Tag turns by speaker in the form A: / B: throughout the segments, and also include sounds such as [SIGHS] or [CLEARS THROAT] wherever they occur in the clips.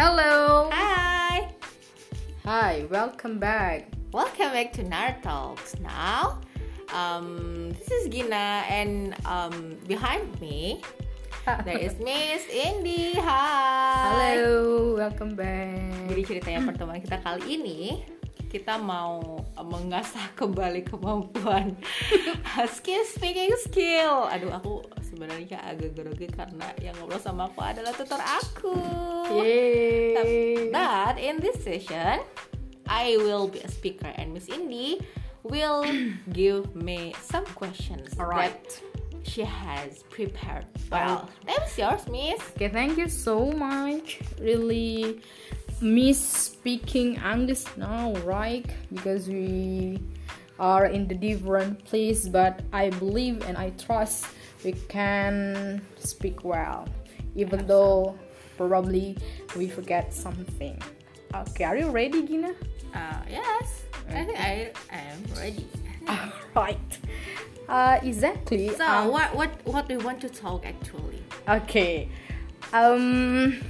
A: Hello.
B: Hi.
A: Hi. Welcome back.
B: Welcome back to Nar Talks. Now, um, this is Gina, and um, behind me [LAUGHS] there is Miss Indy. Hi.
A: Hello. Welcome back.
B: Jadi ceritanya pertemuan kita kali ini kita mau mengasah kembali kemampuan [LAUGHS] [LAUGHS] skill speaking skill. Aduh, aku sebenarnya agak grogi karena yang ngobrol sama aku adalah tutor aku.
A: Yay.
B: But in this session, I will be a speaker and Miss Indy will [CLEARS THROAT] give me some questions
A: Alright.
B: that she has prepared. Well, that's yours, Miss.
A: Okay, thank you so much. Really miss speaking English now, right? Because we are in the different place, but I believe and I trust we can speak well, even though probably we forget something. Okay, are you ready, Gina?
B: Uh, yes, I think I, I am ready. [LAUGHS]
A: right. Uh, exactly.
B: So,
A: um,
B: what what what do you want to talk actually?
A: Okay. Um,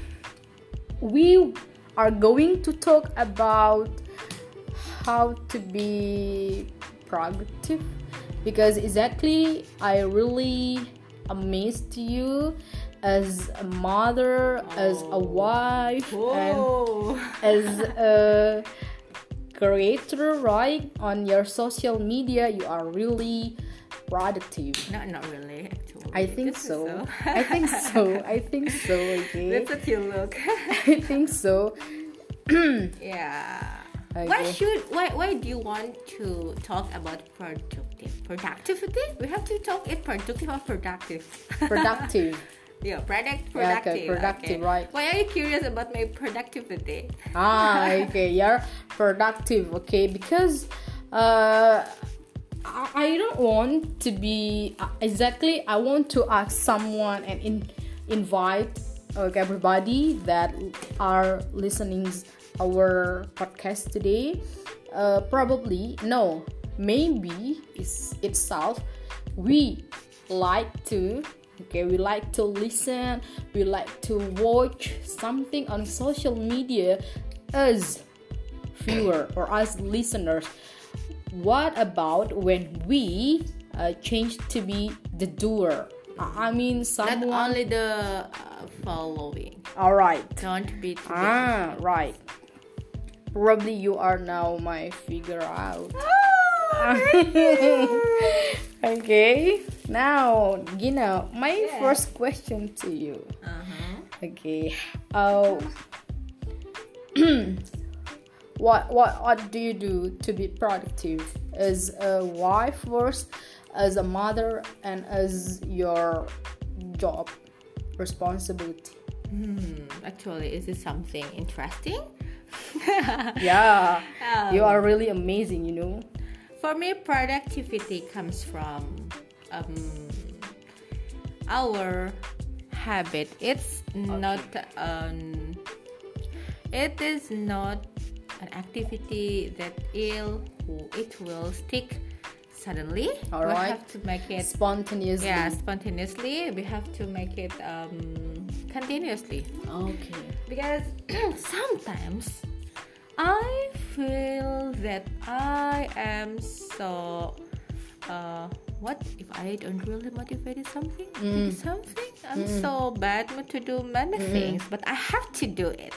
A: we are going to talk about how to be productive because exactly I really amazed you as a mother, as a wife, and
B: Oh,
A: as a creator, right? On your social media, you are really productive.
B: no, not really actually.
A: I think
B: is
A: so. I think so. I [LAUGHS] think so. Okay.
B: That's what you look. [LAUGHS]
A: I think so. [CLEARS THROAT]
B: yeah. Why should why why do you want to talk about productive productivity? We have to talk it productive or productive.
A: Productive. [LAUGHS]
B: yeah, product productive.
A: okay, productive, right.
B: Why are you curious about my productivity?
A: ah, [LAUGHS] okay. You're productive. Okay, because uh, I, I don't want to be uh, exactly. I want to ask someone and in, invite uh, everybody that are listening our podcast today. Uh, probably no, maybe it's itself. We like to okay we like to listen we like to watch something on social media as viewer or as listeners what about when we uh, change to be the doer i mean
B: Not
A: someone
B: only the uh, following.
A: all right
B: Don't be
A: ah right probably you are now my figure out [LAUGHS] [LAUGHS] okay now gina my
B: Yeah.
A: first question to you
B: Uh-huh.
A: Okay. Uh, [CLEARS THROAT] what what what do you do to be productive as a wife first, as a mother, and as your job responsibility?
B: Hmm, actually, is this something interesting?
A: Yeah,
B: Um, [LAUGHS]
A: you are really amazing. You know.
B: For me, productivity comes from um, our habit. It's not an. It is not an activity that ill it will stick suddenly. we
A: Alright.
B: have to make it
A: Spontaneously.
B: yeah spontaneously. We have to make it um, continuously
A: Okay.
B: because [CLEARS THROAT] sometimes I feel that I am so what if I don't really motivated something? Mm. Do something? I'm mm. so bad to do many mm. things but I have to do it.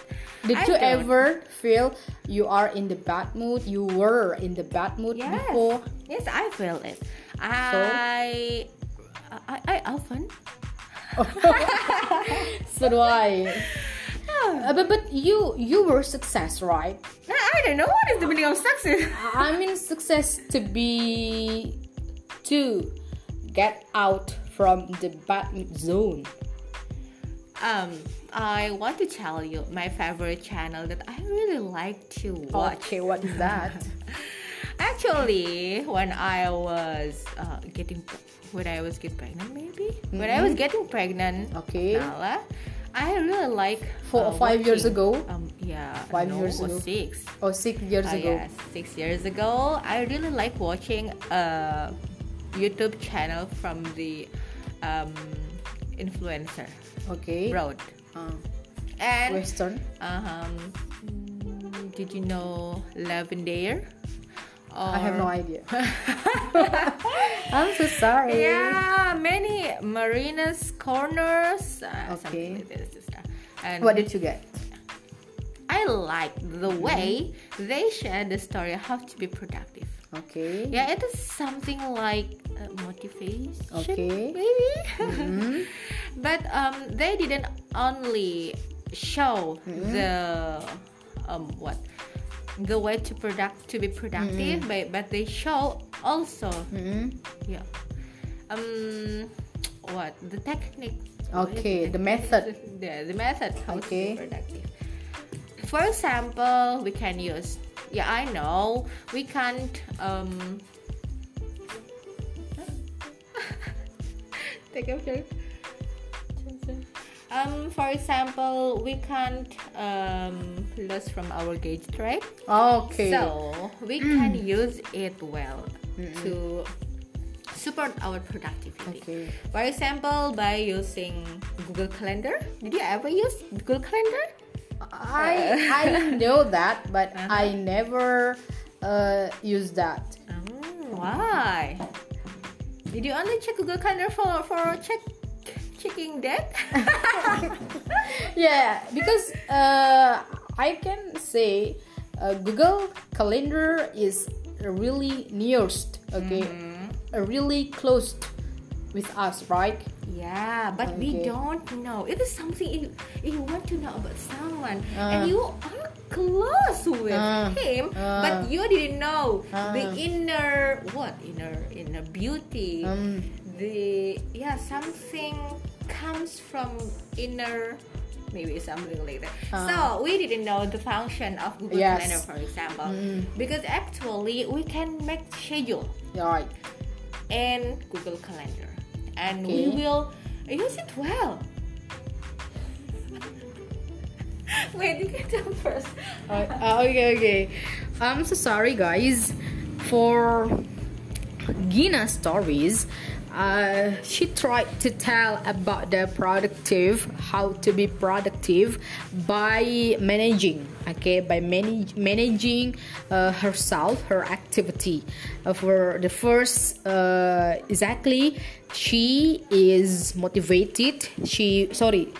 A: Did
B: I
A: you
B: don't-
A: ever feel you are in the bad mood? You were in the bad mood
B: yes.
A: before.
B: yes I feel it. I I, I often. [LAUGHS]
A: So do I. [SIGHS] Uh, but but you you were success, right?
B: I don't know. What is the meaning of success?
A: I mean success to be to get out from the bad zone.
B: um I want to tell you my favorite channel that I really like to watch
A: Okay, what is that? [LAUGHS]
B: Actually, when I was uh, getting, when I was getting pregnant, maybe when I was getting pregnant,
A: Okay.
B: Nala, I really like
A: Four-
B: uh,
A: five years ago?
B: Um, yeah,
A: Five
B: no,
A: years
B: or
A: ago.
B: six.
A: Oh, six years
B: Uh,
A: ago.
B: yes, six years ago. I really like watching a YouTube channel from the um, influencer
A: Okay.
B: Road.
A: Uh,
B: And
A: Western.
B: um, did you know Lavendaire?
A: I have no idea. [LAUGHS] [LAUGHS] I'm so sorry.
B: Yeah, many Mariana's Corners. Uh,
A: Okay.
B: something like this, And
A: What did you get?
B: I like the
A: Mm-hmm.
B: way they share the story how to be productive.
A: Okay.
B: Yeah, it is something like uh, motivation,
A: Okay.
B: maybe.
A: Mm-hmm. [LAUGHS]
B: but um, they didn't only show
A: Mm-hmm.
B: the um, what the way to product to be productive,
A: Mm-hmm.
B: but, but they show also
A: Mhm.
B: yeah um what the technique
A: Okay, the
B: the
A: method.
B: the, the method how
A: Okay.
B: to be productive for example we can use yeah i know we can't um [LAUGHS] take a picture um for example we can't um lose from our gadget right
A: Okay.
B: so we can use it well to support our productivity.
A: Okay.
B: For example, by using Google Calendar. Did you ever use Google Calendar?
A: I I [LAUGHS] know that, but
B: Uh-huh.
A: I never uh, use that.
B: Oh, why? Did you only check Google Calendar for for check checking that? [LAUGHS]
A: Yeah, because uh, I can say uh, Google Calendar is really nearest. Okay,
B: Mm-hmm.
A: uh, really close with us, right?
B: Yeah, but we don't know. It is something you, you want to know about someone,
A: Ah.
B: and you are close with
A: Ah.
B: him,
A: Ah.
B: but you didn't know the
A: Ah.
B: inner what inner inner beauty.
A: Um,
B: The yeah something comes from inner. Maybe something like that.
A: Ah.
B: So we didn't know the function of Google
A: Yes.
B: Calendar, for example,
A: Mm.
B: because actually we can make schedule
A: right.
B: in Google Calendar and
A: Okay.
B: we will use it well. [LAUGHS] Wait, you can tell first.
A: Uh, uh, okay, okay. I'm so sorry, guys, for Gina stories. Uh, she tried to tell about the productive, how to be productive by managing, okay, by manage, managing uh, herself, her activity. Uh, for the first, uh, exactly, she is motivated. She sorry,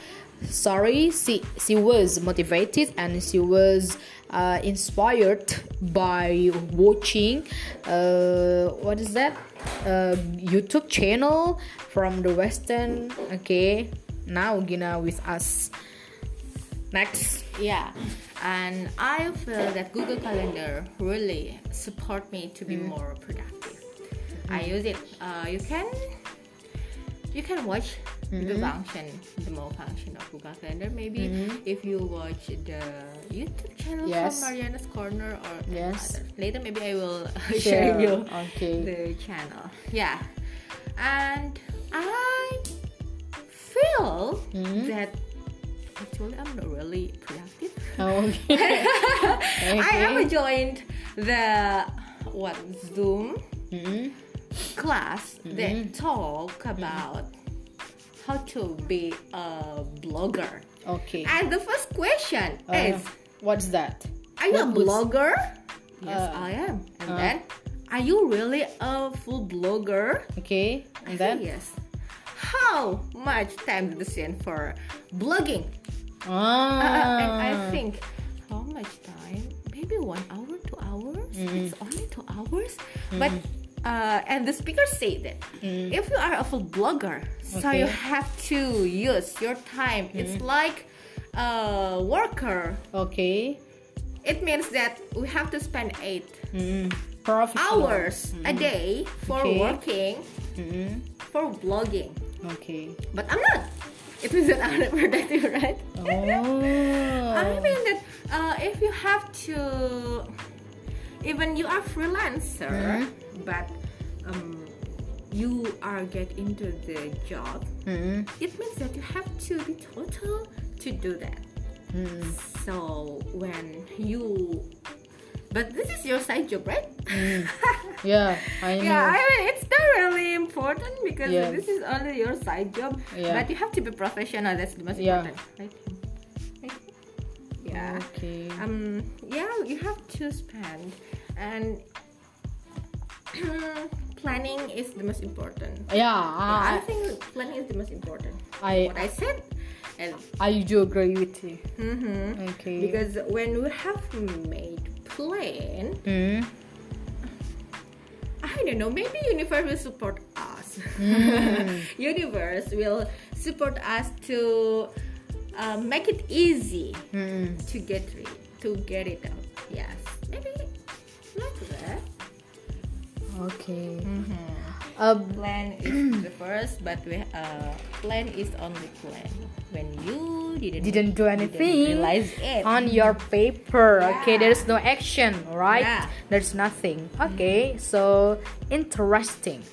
A: sorry she, she was motivated and she was uh, inspired by watching uh, what is that? Uh, youtube channel from the western. Okay now gina with us. Next.
B: Yeah, and I feel that Google Calendar really support me to be more productive. I use it. Uh, you can you can watch the function, the more function of Google Calendar. Maybe if you watch the YouTube channel
A: Yes.
B: from Mariana's Corner or
A: Yes.
B: Later, maybe I will [LAUGHS] share
A: Share,
B: you
A: okay.
B: the channel. Yeah, and I feel that actually I'm not really productive.
A: okay [LAUGHS] [LAUGHS]
B: I have joined the what Zoom
A: Mhm.
B: class
A: Mm-hmm.
B: that talk about how to be a blogger.
A: okay
B: And the first question
A: Uh,
B: is,
A: what's that
B: are you a
A: what was-
B: blogger? Yes,
A: Uh,
B: I am. And
A: uh.
B: then, are you really a full blogger?
A: okay and
B: I
A: then
B: yes. How much time did you spend for blogging?
A: ah,
B: Uh, and I think how much time? Maybe one hour, two hours.
A: Mm.
B: It's only two hours, but uh, and the speaker said that if you are a full blogger, so you
A: Mm. Okay. Mm.
B: have to use your time. It's like a worker.
A: okay
B: It means that we have to spend eight
A: mm.
B: Hours a day for
A: Okay.
B: working for blogging.
A: okay
B: But I'm not. It means that I'm not right?
A: oh [LAUGHS]
B: I mean that uh, if you have to, even you are freelancer,
A: Mm-hmm.
B: But um, you are get into the job,
A: Mhm.
B: it means that you have to be total to do that.
A: Mhm.
B: So when you, but this is your side job, right? [LAUGHS]
A: yeah I know
B: Yeah, I mean it's not really important because
A: Yeah.
B: this is only your side job.
A: Yeah.
B: But you have to be professional. That's the most
A: Yeah.
B: important. Right? Right? Yeah.
A: Okay.
B: Um. Yeah, you have to spend, and [CLEARS THROAT] planning is the most important.
A: yeah,
B: I
A: I,
B: think planning is the most important.
A: I
B: What I said, and
A: I do agree with you.
B: Mm-hmm.
A: Okay.
B: because when we have made plan,
A: Mm.
B: I don't know, maybe universe will support us. [LAUGHS] universe will support us to uh, make it easy
A: Mm.
B: to get it to get it out. Yes, maybe like that.
A: Okay.
B: Mm-hmm.
A: Uh,
B: Plan is [CLEARS THROAT] the first, but we uh, plan is only plan when you didn't
A: didn't do anything
B: it.
A: on your paper. Okay,
B: Yeah.
A: there's no action, right?
B: Yeah.
A: There's nothing. Okay, so interesting.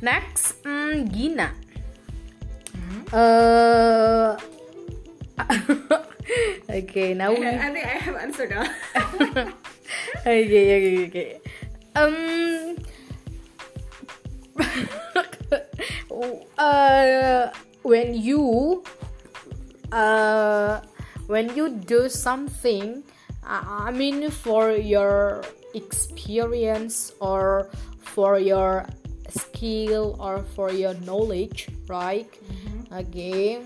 A: Next, mm, Gina. Uh, [LAUGHS] okay, now we.
B: I think I have answered now. [LAUGHS]
A: okay, okay, okay. Um. [LAUGHS] uh, when you uh, when you do something, I I mean, for your experience or for your skill or for your knowledge, right? Okay,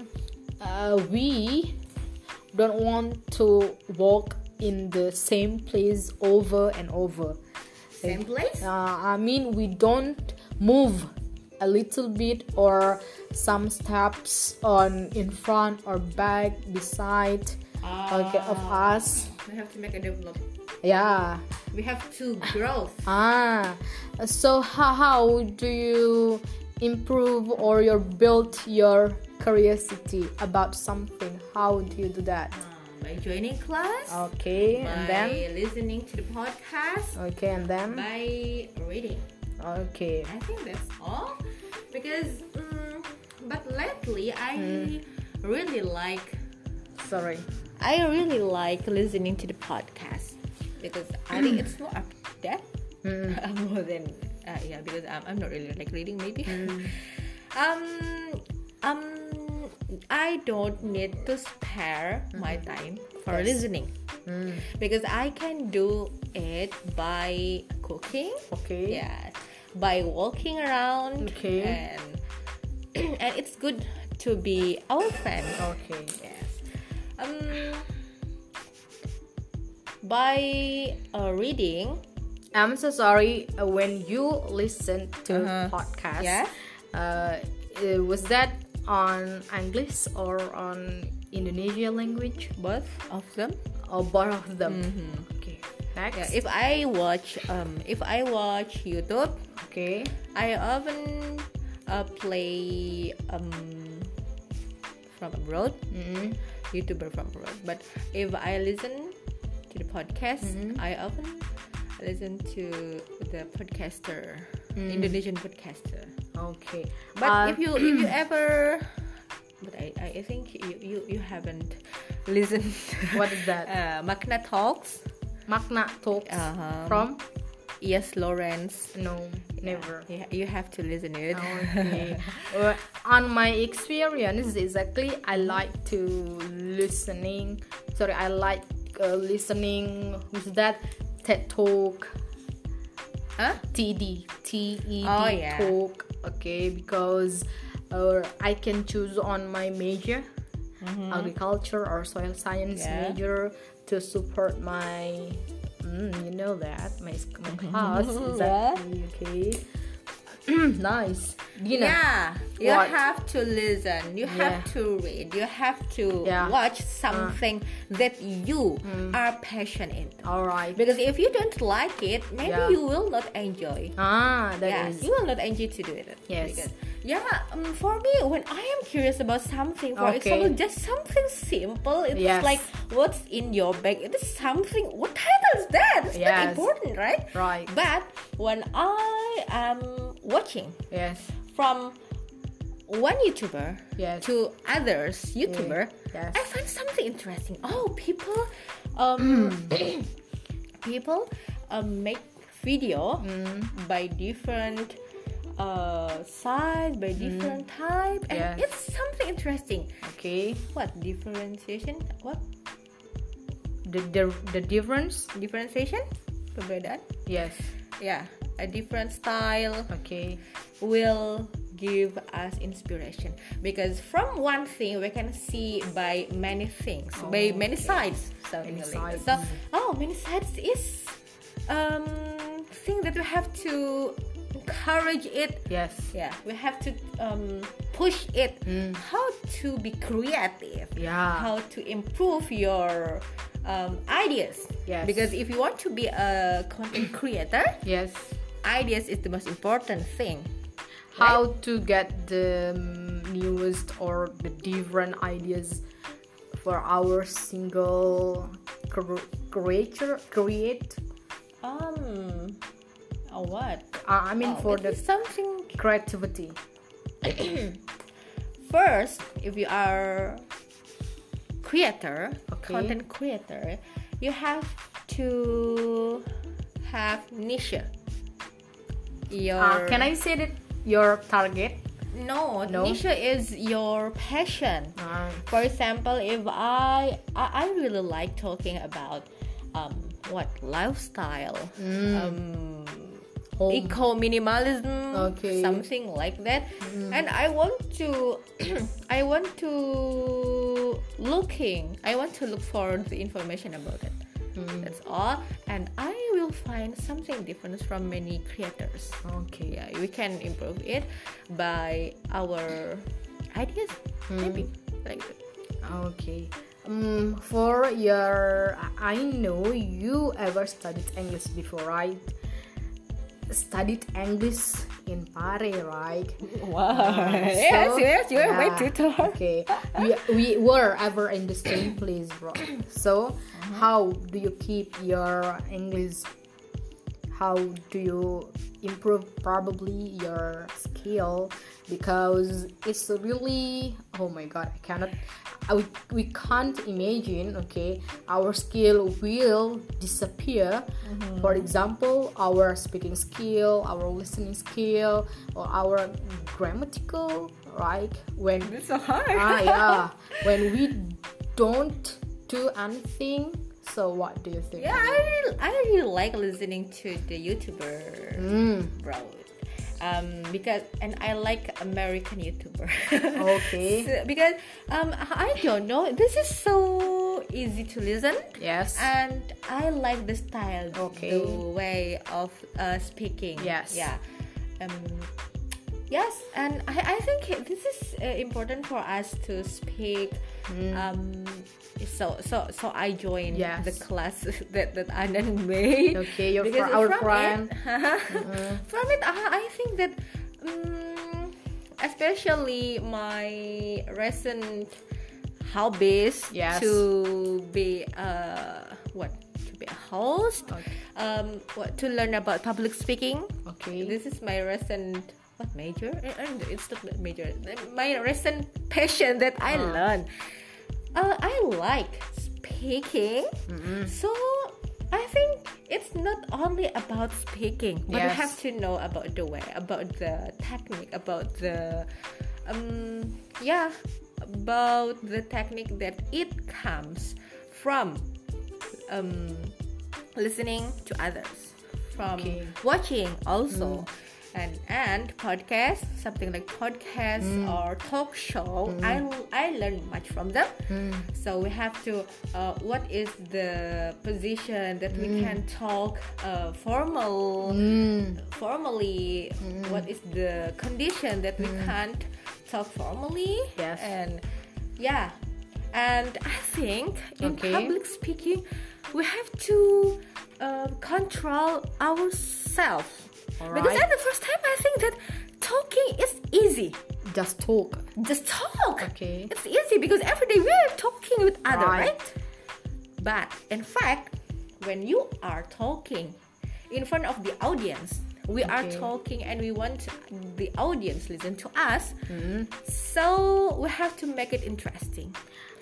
A: uh, we don't want to walk in the same place over and over.
B: Same place.
A: Uh, I mean, we don't move a little bit or some steps on in front or back, beside, okay, of us.
B: We have to make a develop.
A: Yeah.
B: We have to grow.
A: Ah. So how, how do you improve or you build your curiosity about something? How do you do that?
B: Uh, by joining class.
A: Okay, and then
B: listening to the podcast.
A: okay, and then
B: By reading.
A: Okay.
B: I think that's all. Because, mm, but lately I
A: Hmm.
B: really like
A: Sorry.
B: I really like listening to the podcast because I think it's more up to date [LAUGHS] more than uh, yeah because um, I'm not really like reading maybe. [LAUGHS] um um I don't need to spare my time for listening because I can do it by cooking.
A: Okay.
B: Yes, by walking around.
A: Okay.
B: And [CLEARS THROAT] and it's good to be our friend.
A: Okay.
B: Yes. Um. By uh, reading,
A: I'm so sorry uh, when you listen to
B: Uh-huh.
A: podcast.
B: Yeah.
A: Uh, uh, was that on English or on Indonesia language?
B: both of them.
A: Or both of them? Okay. Next.
B: Yeah. If I watch, um, if I watch YouTube,
A: okay.
B: I often uh, play um from abroad,
A: Mm-hmm.
B: YouTuber from abroad. But if I listen to the podcast, I often listen to the podcaster, Indonesian podcaster.
A: Okay.
B: But
A: Uh,
B: if you if you [CLEARS THROAT] ever, but I, I I think you, you you haven't [LAUGHS] listened.
A: What is that? [LAUGHS]
B: uh, Makna Talks.
A: Makna talks
B: Uh-huh.
A: from
B: Iyas Lawrence.
A: no never.
B: You, you have to listen it. [LAUGHS]
A: Okay. Uh, on my experience, exactly, I like to listening. Sorry, I like uh, listening. Who's that? TED Talk.
B: Huh?
A: TED. TED
B: Oh, yeah.
A: Talk. Okay, because uh, I can choose on my major, agriculture or soil science
B: Mm-hmm. Yeah.
A: major, to support my. Mm, you know that my, my [LAUGHS] class exactly okay? [CLEARS THROAT] Nice Gina
B: Yeah, you
A: What?
B: have to listen. You have to read. You have to
A: Yeah. Uh.
B: watch something that you are passionate.
A: all right
B: Because if you don't like it, maybe
A: Yeah.
B: you will not enjoy.
A: ah that
B: yes,
A: is
B: you will not enjoy to do it.
A: Yes.
B: Because, yeah, um, for me, when I am curious about something, for
A: Okay.
B: example, just something simple, it's
A: Yes.
B: like what's in your bag. It is something. What title is that? It's not important, right?
A: right
B: But when I am watching
A: yes
B: from one YouTuber
A: Yes.
B: to others YouTuber,
A: Yes.
B: I find something interesting. Oh, people, um, [CLEARS THROAT] people um, make video
A: Mm.
B: by different uh, size, by different type, and
A: Mm. Yes.
B: it's something interesting.
A: okay
B: What differentiation? What
A: the the, the difference
B: differentiation perbedaan
A: yes
B: yeah a different style
A: okay
B: will give us inspiration because from one thing we can see by many things by
A: Oh,
B: many
A: okay.
B: sides so,
A: Many sides.
B: so oh many sides is um thing that we have to encourage it.
A: Yes.
B: Yeah we have to um, push it.
A: Mm.
B: how to be creative.
A: Yeah.
B: how to improve your um, ideas.
A: Yes.
B: because if you want to be a content [CLEARS THROAT] creator
A: yes.
B: ideas is the most important thing
A: how to get the newest or the different ideas for our single cr- creator create
B: oh what?
A: Uh, i mean
B: Oh,
A: for the
B: something
A: creativity. [CLEARS THROAT]
B: First if you are creator
A: Okay.
B: content creator you have to have niche. Your
A: uh, can i say that your target?
B: No,
A: No?
B: niche is your passion.
A: Uh,
B: for example if i i, I really like talking about um what lifestyle. Um
A: home.
B: Eco minimalism
A: Okay.
B: something like that. Mm. And i want to [CLEARS THROAT] i want to looking i want to look for the information about it. Mm. That's all. And i will find something different from many creators.
A: Okay.
B: Yeah we can improve it by our ideas mm. maybe like that.
A: Okay. Um, for your, I know you ever studied English before, right? Studied English in Paris, right? [LAUGHS]
B: Uh, wow
A: So-
B: yes yes you're my tutor
A: Okay. We, we were ever in the same place, bro. So, uh-huh. how do you keep your English? How do you improve probably your skill? Because it's really oh my god, I cannot. I, we, we can't imagine. Okay, our skill will disappear. For example, our speaking skill, our listening skill, or our grammatical right when
B: it's so hard
A: ah yeah [LAUGHS] when we don't do anything so what do you think
B: Yeah, I really, I really like listening to the YouTuber
A: Mm,
B: bro. Um, because and I like American YouTuber. [LAUGHS]
A: Okay.
B: So- because um, I don't know. This is so easy to listen,
A: yes
B: and I like the style,
A: Okay.
B: the way of uh, speaking.
A: Yes.
B: Yeah. Um, yes, and I, I think this is uh, important for us to speak. Um, so so so I joined.
A: Yes.
B: the class [LAUGHS] that that Anand [LAUGHS] made.
A: Okay, your
B: Because
A: fr- our
B: from
A: friend.
B: It, [LAUGHS] from it, I, I think that, um, especially my recent hobbies
A: Yes.
B: to be uh what to be a host,
A: Okay.
B: um, what to learn about public speaking.
A: okay
B: This is my recent what major? Eh, eh, It's not major. My recent passion that I
A: Uh.
B: learned. Uh, I like speaking, so I think it's not only about speaking, but you have to know about the way, about the technique, about the um yeah, about the technique that it comes from um listening to others from
A: Okay.
B: watching also and and podcast something like podcast mm. or talk show. Mm. I i learned much from them. Mm. So we have to uh, what is the position that we can talk uh, formal formally? What is the condition that we can't talk formally?
A: Yes.
B: and yeah. And i think in
A: Okay.
B: public speaking we have to uh, control ourselves because at the first time i think that talking is easy.
A: Just talk.
B: Just talk.
A: Okay.
B: it's easy because every day we are talking with other
A: Right.
B: right? But in fact when you are talking in front of the audience we are talking and we want the audience listen to us.
A: Mm-hmm.
B: so we have to make it interesting.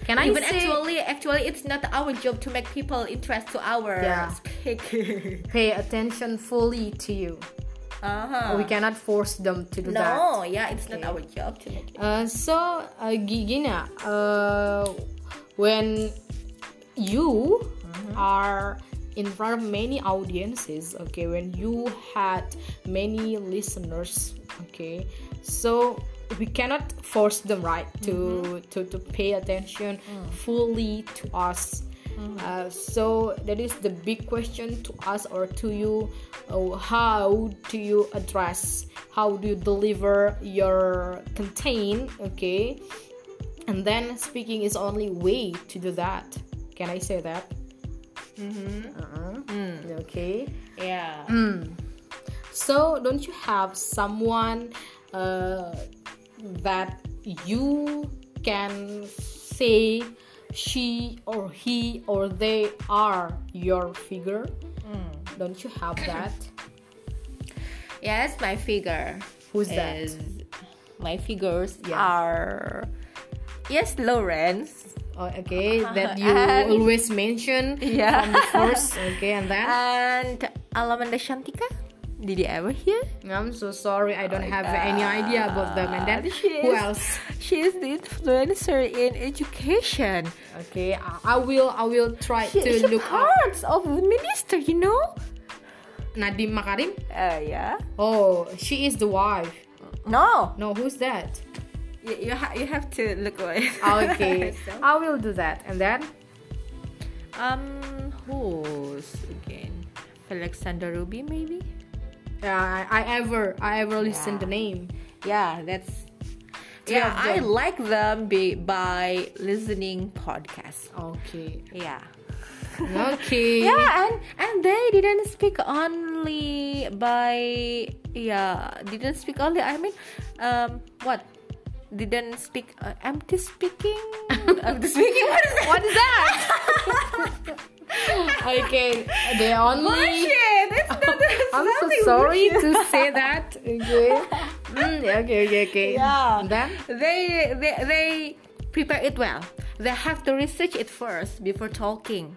A: Can i
B: even
A: say
B: actually actually it's not our job to make people interest to our
A: Yeah.
B: speaking [LAUGHS]
A: pay attention fully to you
B: uh-huh.
A: we cannot force them to do that.
B: no yeah it's not our job to make it.
A: Uh, so uh, gi- gini ya, uh, when you are in front of many audiences okay when you had many listeners okay so we cannot force them right to to, to pay attention fully to us uh, so that is the big question to us or to you uh, how do you address how do you deliver your content okay? And then speaking is only way to do that. Can i say that? Uh-uh. okay.
B: Yeah.
A: so don't you have someone uh, that you can say she or he or they are your figure mm. don't you have [COUGHS] that
B: Yes, my figure.
A: Who's that?
B: My figures
A: Yeah.
B: are Iyas Lawrence.
A: oh, okay [LAUGHS] that you
B: And-
A: always mention [LAUGHS]
B: Yeah.
A: from the first okay and then
B: And Alamanda Shantika. Did you ever hear?
A: i'm so sorry i don't
B: my
A: have any idea about them and then
B: God, she
A: who
B: is-
A: else
B: She is the influencer in education.
A: okay I, I will i will try
B: She,
A: to
B: she
A: look up
B: parts of the minister, you know?
A: Nadiem Makarim
B: Uh, yeah.
A: oh she is the wife
B: No,
A: no who's that
B: you you, ha- you have to look away.
A: okay [LAUGHS]
B: So,
A: i will do that and then
B: um, who's again? Alexander Ruby, maybe?
A: Yeah i, I ever i ever listen the name
B: Yeah, that's. Yeah, I like them be, by listening podcast
A: okay
B: Yeah.
A: okay [LAUGHS]
B: Yeah, and and they didn't speak only by yeah didn't speak only. I mean, um, what didn't speak uh, empty speaking. [LAUGHS] empty speaking. What is that?
A: what is that [LAUGHS] okay they only
B: Bullshit! It's not. [LAUGHS] It's
A: i'm so sorry
B: bullshit.
A: to say that okay Mm, okay okay okay
B: Yeah.
A: then
B: They they they prepare it well. They have to research it first before talking.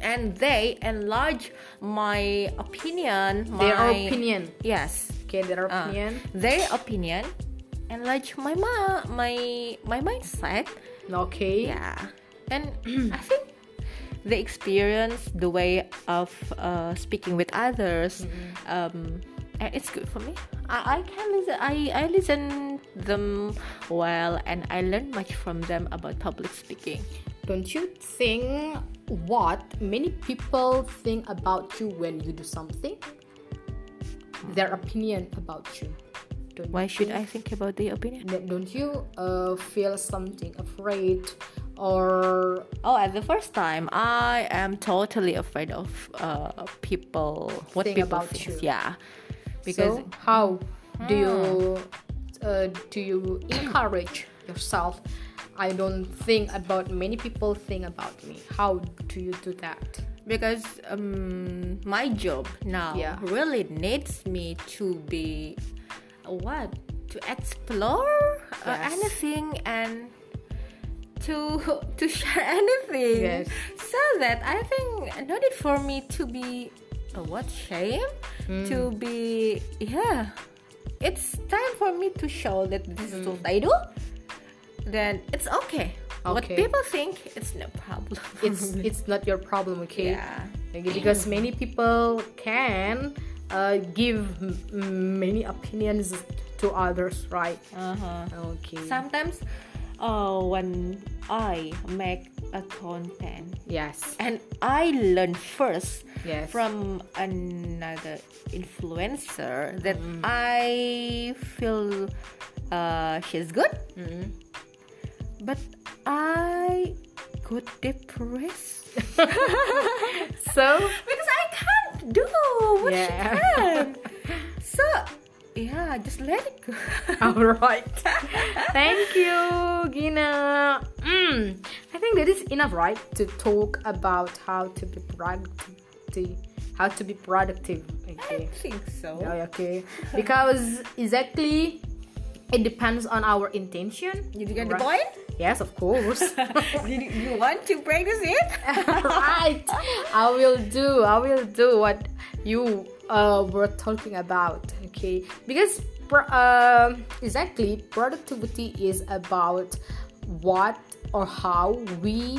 B: And they enlarge my opinion. My,
A: their opinion
B: Yes.
A: okay their
B: Uh,
A: opinion
B: their opinion enlarge my ma- my my mindset.
A: okay
B: Yeah. And I think the experience, the way of uh, speaking with others, um, uh, it's good for me. I, I can listen. I, I listen them well, and I learn much from them about public speaking.
A: don't you think what many people think about you when you do something their opinion about you don't
B: Why
A: you
B: should
A: think?
B: I think about the opinion?
A: Don't you uh, feel something afraid or
B: Oh, at the first time, I am totally afraid of uh, people. What
A: Think
B: people
A: about
B: think.
A: you.
B: Yeah, because
A: so how do you uh, do you encourage yourself i don't think about many people think about me how do you do that
B: because um, my job now
A: Yeah.
B: really needs me to be uh, what to explore uh, anything and to to share [LAUGHS] anything.
A: Yes.
B: so that i think not it for me to be a what shame?
A: Hmm.
B: to be yeah. It's time for me to show that this is
A: Hmm.
B: what i do. Then it's okay, what people think it's no problem.
A: It's [LAUGHS] it's not your problem okay?
B: Yeah.
A: Okay, because many people can uh, give m- many opinions to others right?
B: Uh-huh.
A: Okay.
B: Sometimes uh, when I make a content
A: yes.
B: And I learn first
A: Yes.
B: from another influencer that I feel uh, she's good, but I got depressed. [LAUGHS]
A: So?
B: Because I can't do what
A: Yeah.
B: she can. [LAUGHS] So yeah, just let it go. [LAUGHS]
A: all right. Thank you gina. Mm, i think that is enough right to talk about how to be productive how to be productive.
B: I think so.
A: Yeah, okay. Because exactly it depends on our intention.
B: Did you get the point?
A: yes of course. [LAUGHS]
B: Did you, you want to practice it? [LAUGHS]
A: right. I will do i will do what you uh, were talking about okay? Because um exactly productivity is about what or how we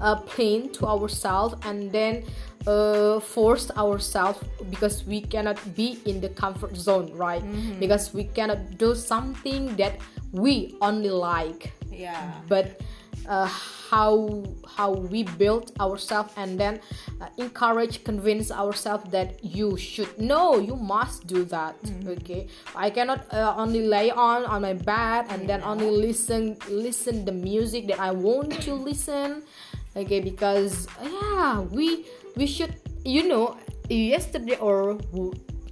A: uh, plain to ourselves and then uh, force ourselves because we cannot be in the comfort zone right? Because we cannot do something that we only like.
B: Yeah.
A: but uh, how how we build ourselves and then uh, encourage convince ourselves that you should no you must do that okay? I cannot uh, only lay on on my bed and then only listen listen the music that i want to [COUGHS] listen okay? Because yeah we we should you know yesterday or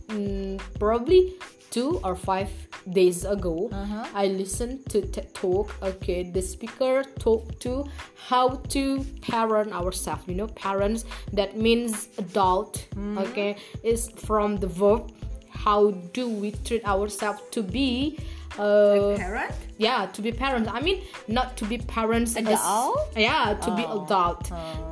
A: mm, probably two or five days ago uh-huh. i listened to TED talk okay the speaker talked to how to parent ourselves you know parents that means adult mm-hmm. okay is from the verb how do we treat ourselves to be uh,
B: Parent?
A: yeah to be parents i mean not to be parents as-
B: Adult?
A: yeah to be adult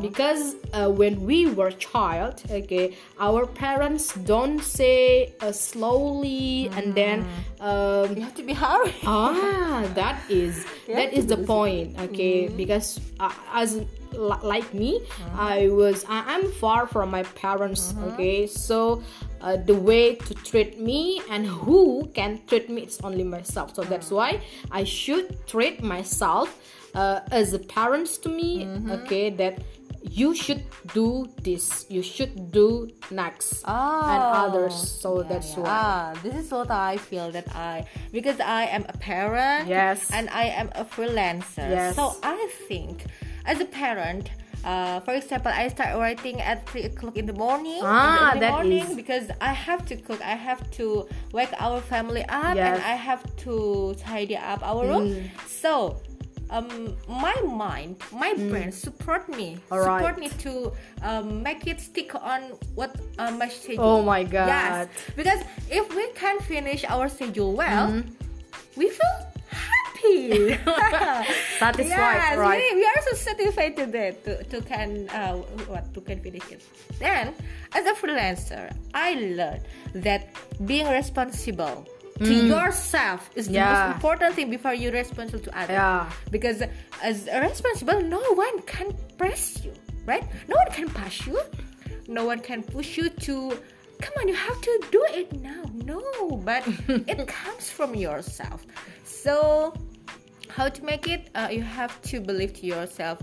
A: because uh, when we were child okay our parents don't say uh, slowly and then um,
B: You have to be hurry. [LAUGHS]
A: ah that is that is the point okay
B: Mm-hmm.
A: because uh, as like me
B: Mm-hmm.
A: i was I, i'm far from my parents okay so uh, the way to treat me and who can treat me it's only myself so that's why i should treat myself uh, as a parents to me
B: Mm-hmm.
A: okay that you should do this you should do next and others so that's why
B: Ah, this is what I feel that I because I am a parent.
A: Yes.
B: And I am a freelancer.
A: Yes.
B: So I think as a parent. Uh, for example, I start writing at three o'clock in the morning.
A: Ah,
B: in the
A: that
B: morning
A: is-
B: because I have to cook. I have to wake our family up, and I have to tidy up our room.
A: Mm.
B: So, um, my mind, my brain support me,
A: Mm. Alright.
B: support me to um, make it stick on what uh, my schedule.
A: Oh my God.
B: Yes, because if we can finish our schedule well,
A: Mm-hmm.
B: we feel happy. [LAUGHS]
A: Satisfied,
B: yes,
A: right?
B: We, we are so satisfied today to, to can uh, what to can finish it. Then, as a freelancer, I learned that being responsible to yourself is the
A: Mm. Yeah.
B: most important thing before you're responsible to others.
A: Yeah.
B: Because as responsible, no one can press you, right? No one can push you. No one can push you to come on, you have to do it now. No, but [LAUGHS] it comes from yourself. So how to make it? Uh, you have to believe to yourself.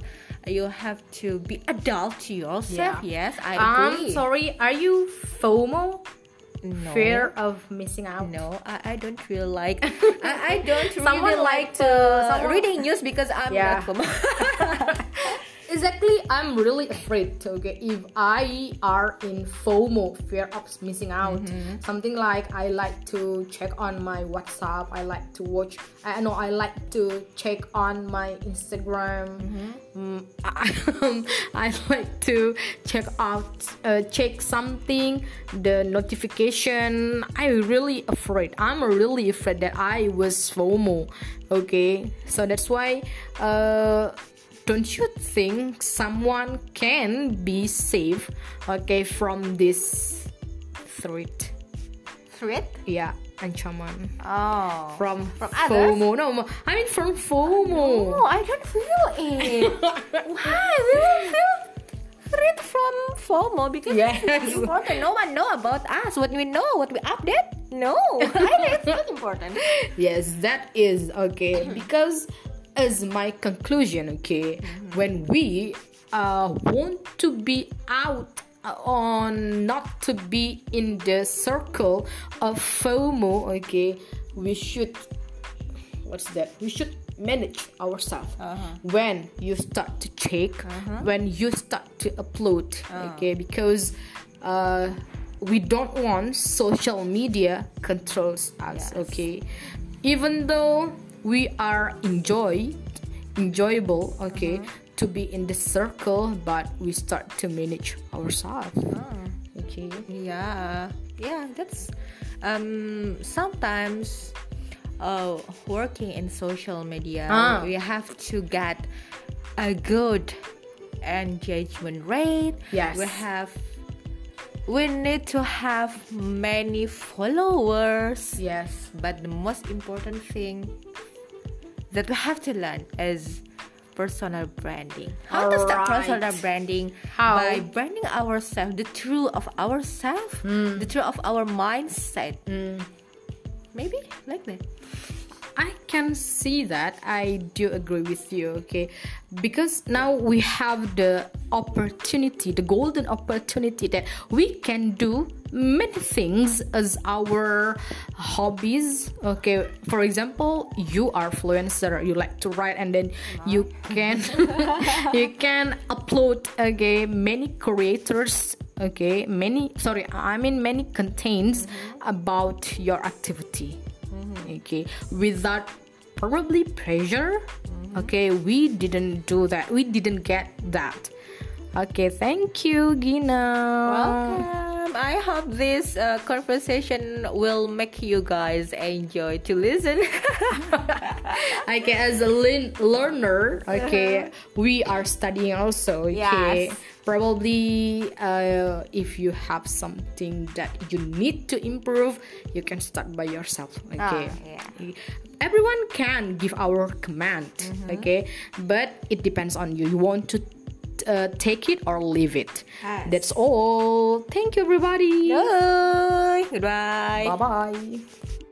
B: You have to be adult to yourself.
A: Yeah.
B: Yes, I
A: I'm sorry. Are you FOMO?
B: No.
A: Fear of missing out.
B: No, I, I don't really like. [LAUGHS] I, I don't
A: Someone
B: really
A: like
B: like
A: to-
B: uh,
A: someone-
B: reading news because I'm
A: Yeah.
B: not from. [LAUGHS] [LAUGHS]
A: Exactly, I'm really afraid. Okay, if I are in FOMO, fear of missing out,
B: Mm-hmm.
A: something like I like to check on my WhatsApp. I like to watch. I know I like to check on my Instagram. Mm, I, [LAUGHS] I like to check out, uh, check something, the notification. I really afraid. I'm really afraid that I was FOMO. Okay, so that's why. Uh, don't you think someone can be safe okay from this threat
B: Threat?
A: yeah ancaman
B: Oh.
A: from,
B: From others?
A: FOMO no I mean from FOMO
B: Oh, I don't feel it. [LAUGHS] Why? We will feel threat from FOMO because
A: Yes.
B: it's important. No one know about us. What we know, what we update. No, I [LAUGHS] think it's not important.
A: yes that is okay [CLEARS THROAT] because as my conclusion okay? When we uh, want to be out uh, on not to be in the circle of FOMO okay? We should what's that? We should manage ourselves. When you start to check when you start to upload okay? Because uh, we don't want social media controls us
B: Yes.
A: okay? Even though we are enjoy enjoyable okay to be in the circle but we start to manage ourselves okay
B: Yeah, yeah, that's um sometimes uh working in social media
A: Ah.
B: we have to get a good engagement rate.
A: Yes.
B: We have we need to have many followers.
A: yes
B: But the most important thing that we have to learn is personal branding. How does that
A: Alright.
B: personal branding?
A: How?
B: By branding ourselves, the truth of ourselves,
A: Hmm.
B: the truth of our mindset. Maybe like that.
A: I can see that. I do agree with you, okay? Because now we have the opportunity, the golden opportunity that we can do many things as our hobbies. Okay, for example, you are influencer, you like to write and then you can [LAUGHS] you can upload okay many creators okay many sorry i mean many contents about your activity okay without probably pressure okay we didn't do that we didn't get that okay thank you gina
B: Welcome. I hope this uh, conversation will make you guys enjoy to listen. [LAUGHS]
A: okay as a learn- learner okay we are studying also okay
B: Yes.
A: Probably uh, if you have something that you need to improve you can start by yourself okay
B: yeah.
A: everyone can give our command okay but it depends on you you want to uh, take it or leave it
B: Yes.
A: that's all thank you everybody
B: Bye. Goodbye.
A: bye bye